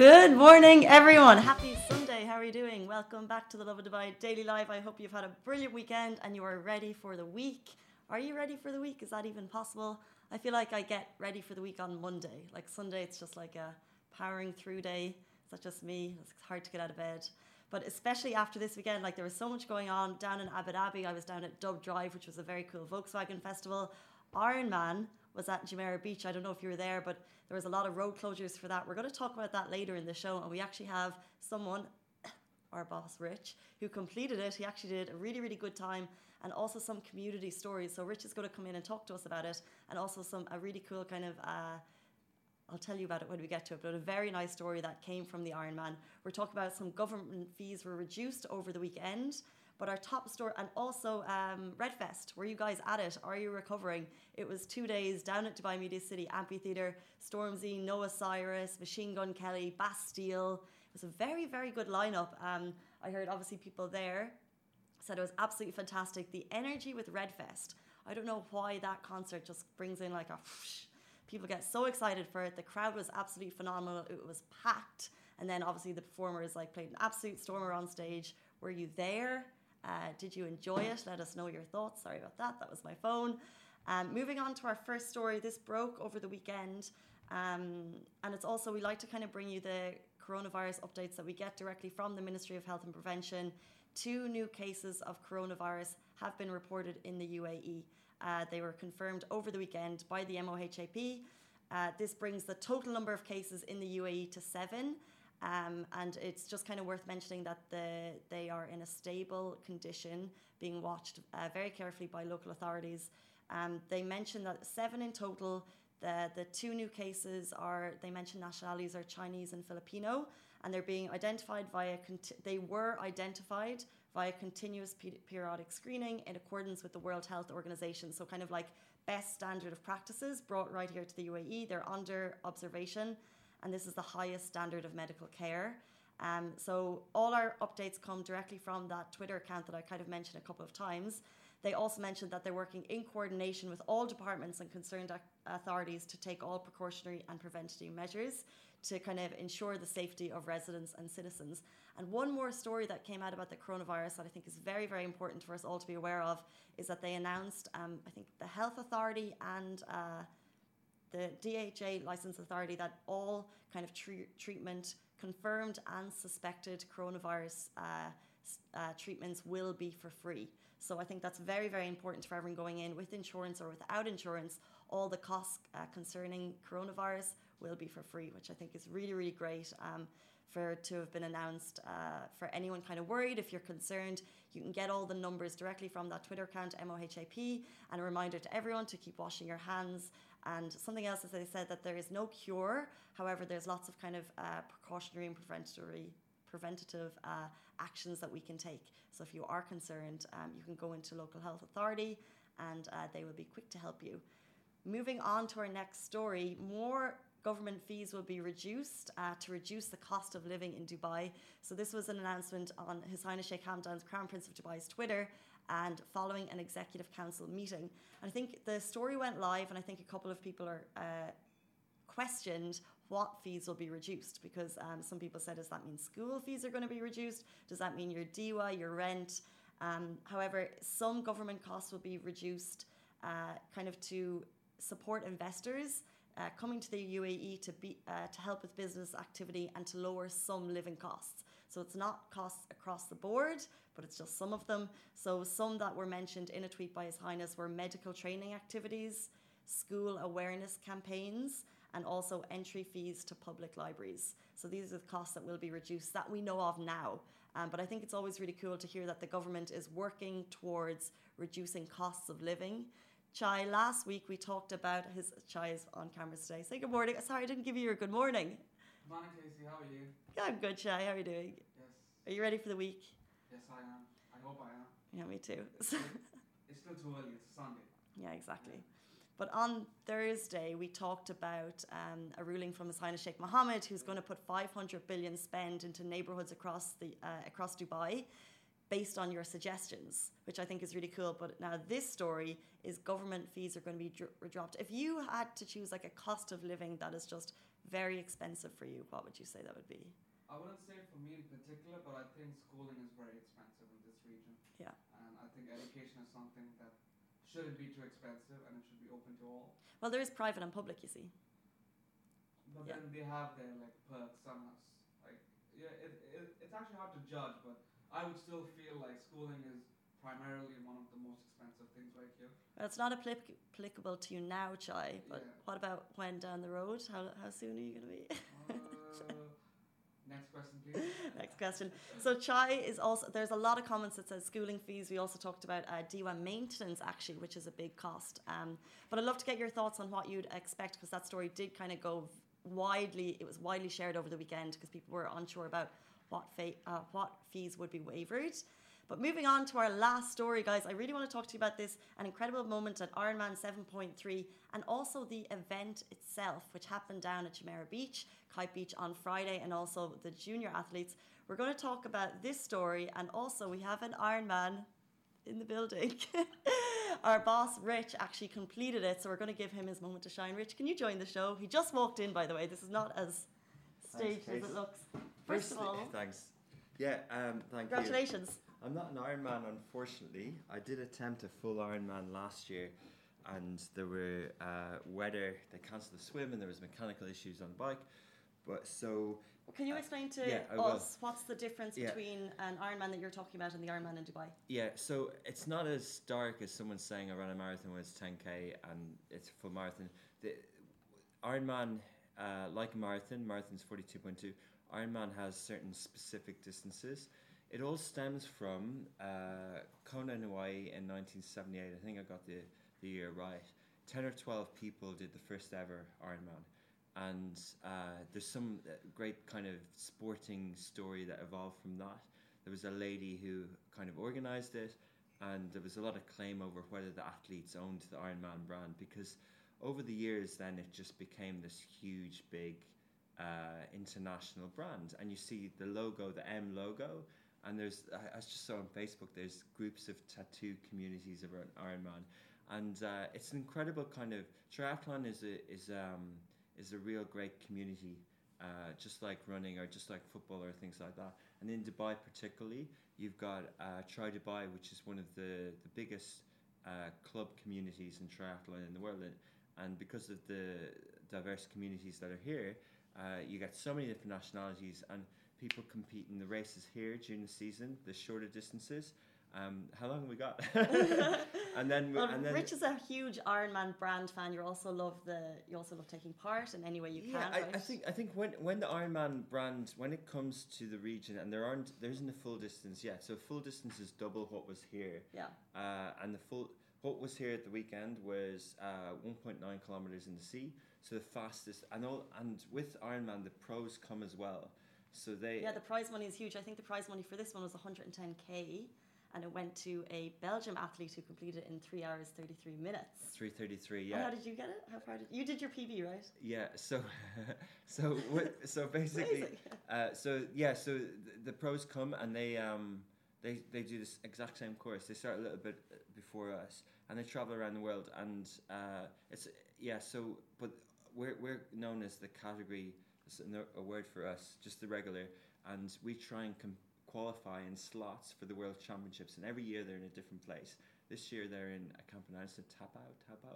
Good morning, everyone. Happy Sunday. How are you doing? Welcome back to the Lovin Dubai Daily Live. I hope you've had a brilliant weekend and you are ready for the week. Are you ready for the week? Is that even possible? I feel like I get ready for the week on Monday. Like Sunday, it's just like a powering through day. Is that just me? It's hard to get out of bed. But especially after this weekend, like there was so much going on down in Abu Dhabi. I was down at Dub Drive, which was a very cool Volkswagen festival. Ironman was at Jumeirah Beach. I don't know if you were there, but there was a lot of road closures for that. We're going to talk about that later in the show, and we actually have someone, our boss Rich, who completed it. He actually did a really, really good time, and also some community stories. So Rich is going to come in and talk to us about it, and also some a really cool kind of. Uh, I'll tell you about it when we get to it, but a very nice story that came from the Ironman. We're talking about some government fees were reduced over the weekend. But our top store, and also um, Redfest, were you guys at it? Are you recovering? It was two days down at Dubai Media City Amphitheatre, Stormzy, Noah Cyrus, Machine Gun Kelly, Bastille. It was a very, very good lineup. Um, I heard obviously people there said it was absolutely fantastic. The energy with Redfest, I don't know why that concert just brings in like a whoosh. People get so excited for it. The crowd was absolutely phenomenal. It was packed. And then obviously the performers like played an absolute stormer on stage. Were you there? Uh, did you enjoy it? Let us know your thoughts. Sorry about that. That was my phone. Um, moving on to our first story. This broke over the weekend. Um, and it's also, we like to kind of bring you the coronavirus updates that we get directly from the Ministry of Health and Prevention. Two new cases of coronavirus have been reported in the UAE. Uh, they were confirmed over the weekend by the MOHAP. Uh, this brings the total number of cases in the UAE to seven. Um, and it's just kind of worth mentioning that the, they are in a stable condition, being watched uh, very carefully by local authorities. Um, they mentioned that seven in total. The, the two new cases are, they mentioned nationalities are Chinese and Filipino, and they're being identified via, they were identified via continuous periodic screening in accordance with the World Health Organization. So, kind of like best standard of practices brought right here to the UAE. They're under observation and this is the highest standard of medical care. Um, so all our updates come directly from that Twitter account that I kind of mentioned a couple of times. They also mentioned that they're working in coordination with all departments and concerned authorities to take all precautionary and preventative measures to kind of ensure the safety of residents and citizens. And one more story that came out about the coronavirus that I think is very, very important for us all to be aware of is that they announced, um, I think, the Health Authority and uh, the DHA license authority that all kind of tre- treatment confirmed and suspected coronavirus uh, uh, treatments will be for free. So I think that's very, very important for everyone going in with insurance or without insurance. All the costs uh, concerning coronavirus will be for free, which I think is really, really great. Um, for to have been announced uh, for anyone kind of worried if you're concerned you can get all the numbers directly from that twitter account mohap and a reminder to everyone to keep washing your hands and something else, as I said, that there is no cure. However, there's lots of kind of uh, precautionary and preventatory, preventative uh, actions that we can take. So if you are concerned, um, you can go into local health authority, and uh, they will be quick to help you. Moving on to our next story, more government fees will be reduced uh, to reduce the cost of living in Dubai. So, this was an announcement on His Highness Sheikh Hamdan's Crown Prince of Dubai's Twitter and following an executive council meeting. And I think the story went live, and I think a couple of people are uh, questioned what fees will be reduced because um, some people said, does that mean school fees are going to be reduced? Does that mean your DEWA, your rent? Um, however, some government costs will be reduced uh, kind of to support investors. Uh, coming to the UAE to be uh, to help with business activity and to lower some living costs. So it's not costs across the board, but it's just some of them. So some that were mentioned in a tweet by His Highness were medical training activities, school awareness campaigns, and also entry fees to public libraries. So these are the costs that will be reduced that we know of now. Um, but I think it's always really cool to hear that the government is working towards reducing costs of living. Chai, last week we talked about his Chai is on camera today. Say good morning. Sorry, I didn't give you your good morning. Morning, Casey. How are you? Yeah, I'm good, Chai. How are you doing? Yes. Are you ready for the week? Yes, I am. I hope I am. Yeah, me too. it's still too early. It's Sunday. Yeah, exactly. But on Thursday, we talked about um, a ruling from His Highness Sheikh Mohammed, who's going to put 500 billion spend into neighbourhoods across the uh, across Dubai, based on your suggestions, which I think is really cool. But now this story is government fees are going to be dro- dropped. If you had to choose like a cost of living that is just very expensive for you, what would you say that would be? I wouldn't say for me in particular, but I think schooling is very expensive in this region. Yeah. And I think education is something that shouldn't be too expensive and it should be open to all. Well, there is private and public, you see. But Yeah. then they have their like perks. Some has like yeah, it, it, it's actually hard to judge, but I would still feel like schooling is primarily one of the most expensive things right here. Well, it's not applic- applicable to you now, Chai, but Yeah. what about when down the road? How, how soon are you going to be? Uh, next question, please. Next question. So Chai is also there's a lot of comments that says schooling fees. We also talked about uh, DEWA maintenance actually, which is a big cost. Um, but I'd love to get your thoughts on what you'd expect because that story did kind of go widely. It was widely shared over the weekend because people were unsure about what fa- uh, what fees would be waived. But moving on to our last story, guys, I really want to talk to you about this an incredible moment at Ironman 70.3 and also the event itself, which happened down at Jumeirah Beach, Kite Beach on Friday, and also the junior athletes. We're going to talk about this story, and also we have an Ironman in the building. Our boss, Rich, actually completed it, so we're going to give him his moment to shine. Rich, can you join the show? He just walked in, by the way. This is not as staged as it looks. First of all, thanks. Yeah, um, thank you. congratulations. you. I'm not an Ironman, unfortunately. I did attempt a full Ironman last year, and there were uh, weather. They cancelled the swim, and there was mechanical issues on the bike. But so Can you Uh, explain to yeah, us what's the difference Yeah. between an Ironman that you're talking about and the Ironman in Dubai? yeah, so it's not as dark as someone saying I ran a marathon when it's 10k and it's a full marathon. The Ironman, uh, like a marathon, marathon's 42.2. Ironman has certain specific distances. It all stems from uh, Kona Hawaii in 1978. I think I got the, the year right. 10 or 12 people did the first ever Ironman. And uh, there's some uh, great kind of sporting story that evolved from that. There was a lady who kind of organized it, and there was a lot of claim over whether the athletes owned the Ironman brand because over the years, then it just became this huge, big uh, international brand. And you see the logo, the M logo, and there's I, I just saw on Facebook there's groups of tattoo communities around Ironman, and uh, it's an incredible kind of triathlon is a is um is a real great community, uh, just like running or just like football or things like that. And in Dubai particularly, you've got uh, Tri Dubai, which is one of the the biggest uh, club communities in triathlon in the world, and, and because of the diverse communities that are here, uh, you get so many different nationalities. And people compete in the races here during the season, the shorter distances. Um, how long have we got? and then, we- Well, and then Rich is a huge Ironman brand fan. You also love the you also love taking part in any way you yeah, can. I, right? I think I think when when the Ironman brand when it comes to the region and there aren't there isn't a full distance yet. So full distance is double what was here, yeah. uh, and the full what was here at the weekend was uh, 1.9 kilometers in the sea. So the fastest and all and with Ironman the pros come as well. So they Yeah, the prize money is huge. I think the prize money for this one was 110k, and it went to a Belgium athlete who completed it in three hours 33 minutes. 333 And yeah how did you get it? How far did you did your PB right? Yeah, so so what, so basically, uh, so yeah, so the, the pros come and they um they they do this exact same course. They start a little bit before us and they travel around the world and uh, it's yeah. So but we're we're known as the category. A word for us, just the regular, and we try and com- qualify in slots for the World Championships. And every year they're in a different place. This year they're in a camp announced in Taupo, Taupo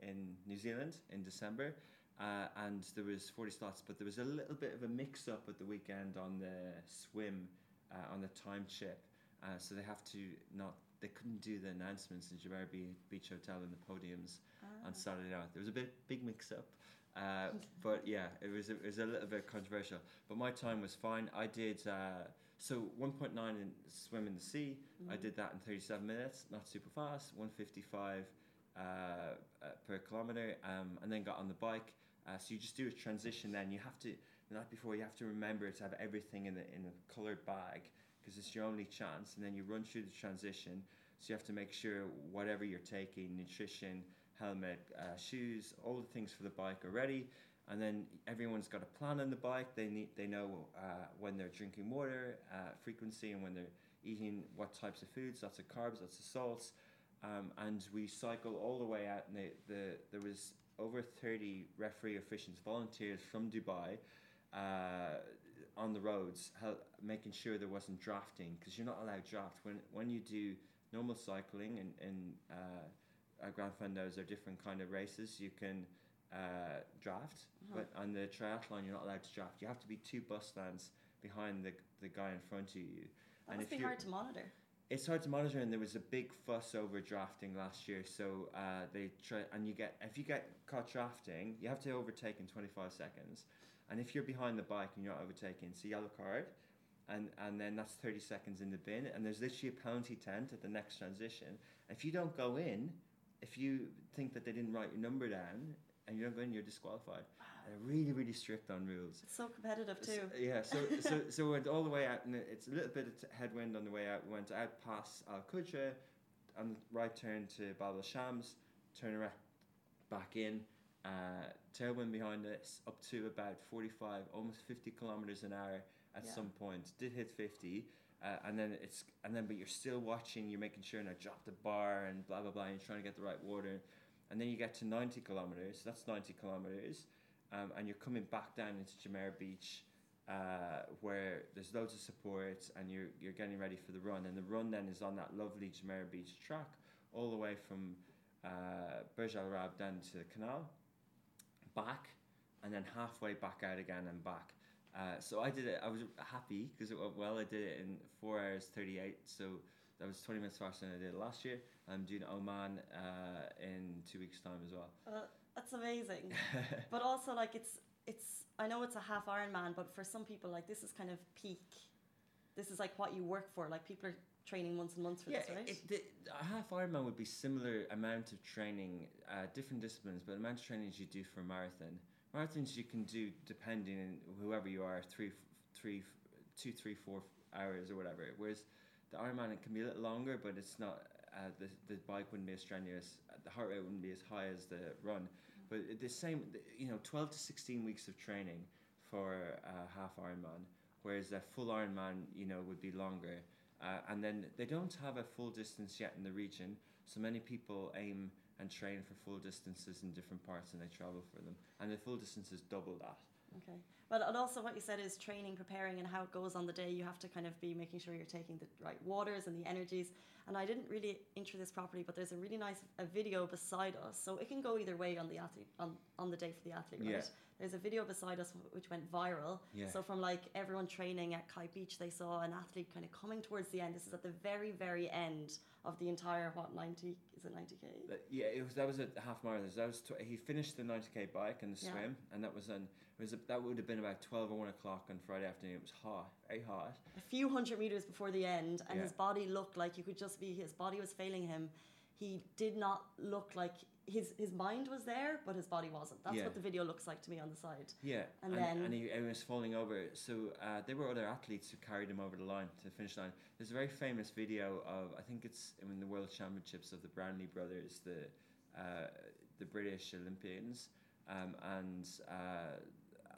in New Zealand in December. Uh, and there was 40 slots, but there was a little bit of a mix-up at the weekend on the swim, uh, on the time chip. Uh, so they have to not, they couldn't do the announcements in Jumeirah Be- Beach Hotel in the podiums Ah. on Saturday night. There was a bit big mix-up, uh, but yeah, it was it was a little bit controversial. But my time was fine. I did uh, so 1.9 in swim in the sea. I Mhm. did that in 37 minutes, not super fast. 155 uh, uh, per kilometer, um, and then got on the bike. Uh, so you just do a transition. Then you have to the night before you have to remember to have everything in the in a colored bag because it's your only chance. And then you run through the transition. So you have to make sure whatever you're taking, nutrition, helmet, uh, shoes, all the things for the bike are ready. And then everyone's got a plan on the bike. They need they know uh, when they're drinking water, uh, frequency, and when they're eating what types of foods, lots of carbs, lots of salts. Um, and we cycle all the way out. And the, the there was over 30 referee officials, volunteers from Dubai, uh, on the roads, making sure there wasn't drafting because you're not allowed draft when when you do normal cycling and in uh, uh, Gran Fondos or different kind of races, you can uh, draft, Uh-huh. but on the triathlon you're not allowed to draft. You have to be two bus stands behind the the guy in front of you. That and must if be hard to monitor. It's hard to monitor, and there was a big fuss over drafting last year. So uh, they try, and you get if you get caught drafting, you have to overtake in twenty five seconds, and if you're behind the bike and you're not overtaking, it's a yellow card, and and then that's thirty seconds in the bin, and there's literally a penalty tent at the next transition. If you don't go in, if you think that they didn't write your number down and you don't go in, you're disqualified. They're really really strict on rules. It's so competitive too. Yeah, so so so we went all the way out, and it's a little bit of headwind on the way out. We went out past Al Qudra, on the right turn to Bab al Shams, turn around, back in, uh, tailwind behind us, up to about forty five, almost fifty kilometers an hour at Yeah. some point. Did hit fifty. Uh, and then it's and then but you're still watching you're making sure not drop the bar and blah blah blah and you're trying to get the right water and then you get to 90 kilometers that's 90 kilometers um, and you're coming back down into Jumeirah Beach, uh, where there's loads of support, and you're you're getting ready for the run. And the run then is on that lovely Jumeirah Beach track, all the way from uh, Burj Al Arab down to the canal, back, and then halfway back out again and back. Uh, so I did it. I was happy because it went well. I did it in four hours thirty eight. So that was twenty minutes faster than I did last year. I'm doing Oman uh, in two weeks' time as well. Uh, that's amazing. but also like it's it's I know it's a half Ironman, but for some people like this is kind of peak. This is like what you work for. Like people are training months and months for yeah, this, right? it, the, a half Ironman would be similar amount of training, uh, different disciplines, but the amount of training as you do for a marathon. Marathons you can do depending on whoever you are, three, three, two, three, four hours or whatever. Whereas the Ironman it can be a little longer, but it's not. Uh, the the bike wouldn't be as strenuous. The heart rate wouldn't be as high as the run. But the same, you know, twelve to sixteen weeks of training for a half Ironman, whereas a full Ironman, you know, would be longer. Uh, and then they don't have a full distance yet in the region, so many people aim and train for full distances in different parts and they travel for them. And the full distance is double that. Okay. But and also what you said is training, preparing, and how it goes on the day. You have to kind of be making sure you're taking the right waters and the energies. And I didn't really enter this properly, but there's a really nice a video beside us, so it can go either way on the athlete on, on the day for the athlete, right? Yeah. There's a video beside us which went viral. Yeah. So from like everyone training at Kite Beach, they saw an athlete kind of coming towards the end. This is at the very very end of the entire what ninety is it ninety k? That- yeah, it was that was a half marathon. That was tw- he finished the ninety k bike and the Yeah. swim, and that was an it was a, that would have been about twelve or one o'clock on Friday afternoon. It was hot, very hot. a few hundred meters before the end, and Yeah. his body looked like you could just be. His body was failing him. He did not look like his his mind was there, but his body wasn't. That's Yeah. what the video looks like to me on the side. Yeah, And and, then- and he, he was falling over. So uh, there were other athletes who carried him over the line to the finish line. There's a very famous video of I think it's in the World Championships of the Brownlee brothers, the uh, the British Olympians, um, and uh,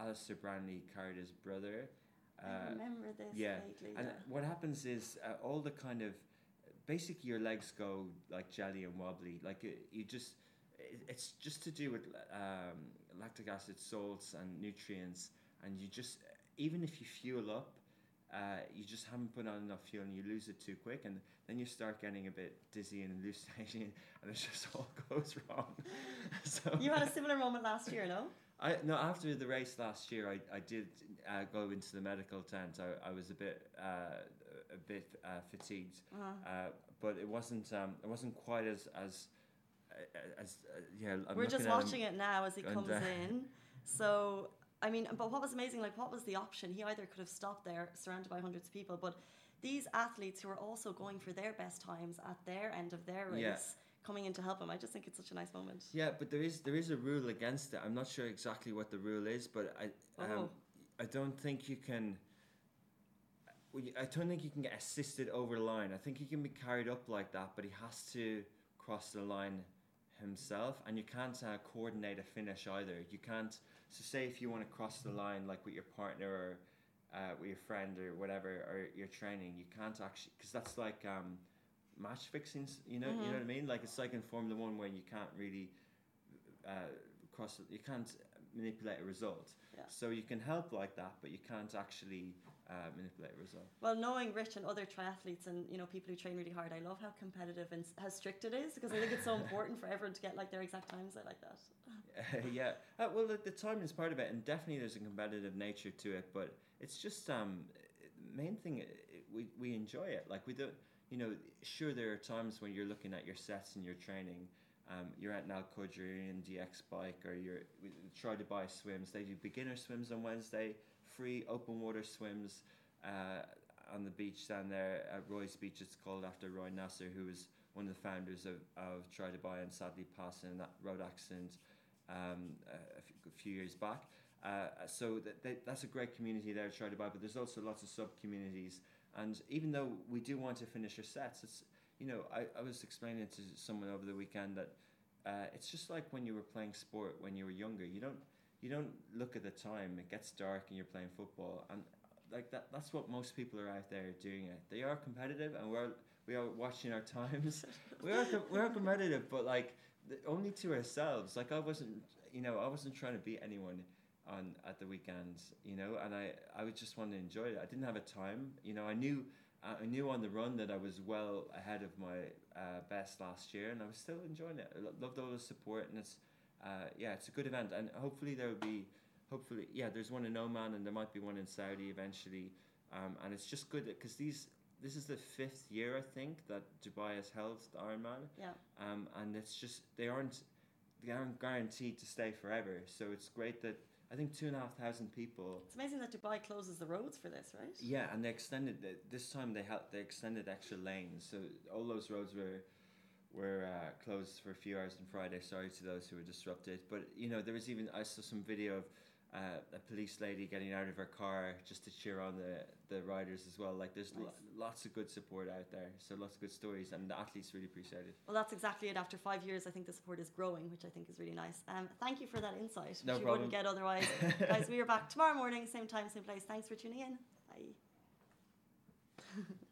Alistair Brownlee carried his brother. I Uh, remember this yeah, vaguely. and yeah. what happens is uh, all the kind of basically your legs go like jelly and wobbly. Like you just it's just to do with um, lactic acid, salts, and nutrients, and you just even if you fuel up. Uh, you just haven't put on enough fuel and you lose it too quick and then you start getting a bit dizzy and hallucinating and it just all goes wrong so You had a similar moment last year, no? I no after the race last year I, I did uh, go into the medical tent I, I was a bit uh, a bit uh, fatigued Uh-huh. uh, but it wasn't um, it wasn't quite as as as uh, yeah I'm We're just looking at him- watching it now as he comes in. So I mean, but what was amazing, like, what was the option? He either could have stopped there, surrounded by hundreds of people, but these athletes who are also going for their best times at their end of their race, Yeah. coming in to help him. I just think it's such a nice moment. yeah but there is there is a rule against it I'm not sure exactly what the rule is but I um, Oh. I don't think you can I don't think you can get assisted over the line I think he can be carried up like that but he has to cross the line himself and you can't uh, coordinate a finish either you can't so say if you want to cross the line like with your partner or uh, with your friend or whatever or you're training you can't actually because that's like um, match fixing you know you Mhm. know what I mean like it's like in Formula One where you can't really uh, cross. You can't manipulate a result. Yeah. So you can help like that, but you can't actually uh, manipulate a result. Well, knowing Rich and other triathletes and you know people who train really hard, I love how competitive and how strict it is because I think it's so important for everyone to get like their exact times. I like that. yeah. Uh, well, the, the time is part of it, and definitely there's a competitive nature to it. But it's just um, main thing. uh, We we enjoy it. Like we don't. You know, sure there are times when you're looking at your sets and your training. Um, you're at Al Qudra and DX bike, or you're Tri Dubai swims. They do beginner swims on Wednesday, free open water swims uh, on the beach down there at Roy's Beach. It's called after Roy Nasser, who was one of the founders of, of Tri Dubai and sadly passed in that road accident um, a, a few- years back. Uh, so that, that's a great community there to Tri Dubai, but there's also lots of sub communities. And even though we do want to finish our sets, it's you know I, I was explaining to someone over the weekend that uh, it's just like when you were playing sport when you were younger. You don't you don't look at the time. It gets dark and you're playing football, and like that. That's what most people are out there doing. It. They are competitive, and we're we are watching our times. we are we are competitive, but like only to ourselves. Like I wasn't, you know, I wasn't trying to beat anyone on at the weekends, you know, and I I would just want to enjoy it. I didn't have a time, you know. I knew I knew on the run that I was well ahead of my uh, best last year, and I was still enjoying it. I lo- loved all the support, and it's uh, yeah, it's a good event, and hopefully there will be hopefully yeah, there's one in Oman, and there might be one in Saudi eventually, um, and it's just good because these. This is the fifth year, I think, that Dubai has held the Ironman Yeah. um, and it's just they aren't they aren't guaranteed to stay forever. So it's great that I think two and a half thousand people. It's amazing that Dubai closes the roads for this, right? Yeah, and they extended the, this time they had they extended extra lanes, so all those roads were were uh, closed for a few hours on Friday. Sorry to those who were disrupted, but you know there was even I saw some video of. Uh, a police lady getting out of her car just to cheer on the, the riders as well. Like there's lo- lots of good support out there, so lots of good stories, and the athletes really appreciate it. Well, that's exactly it. After five years, I think the support is growing, which I think is really nice. Um, thank you for that insight, which No you problem. wouldn't get otherwise. Guys, we are back tomorrow morning, same time, same place. Thanks for tuning in. Bye.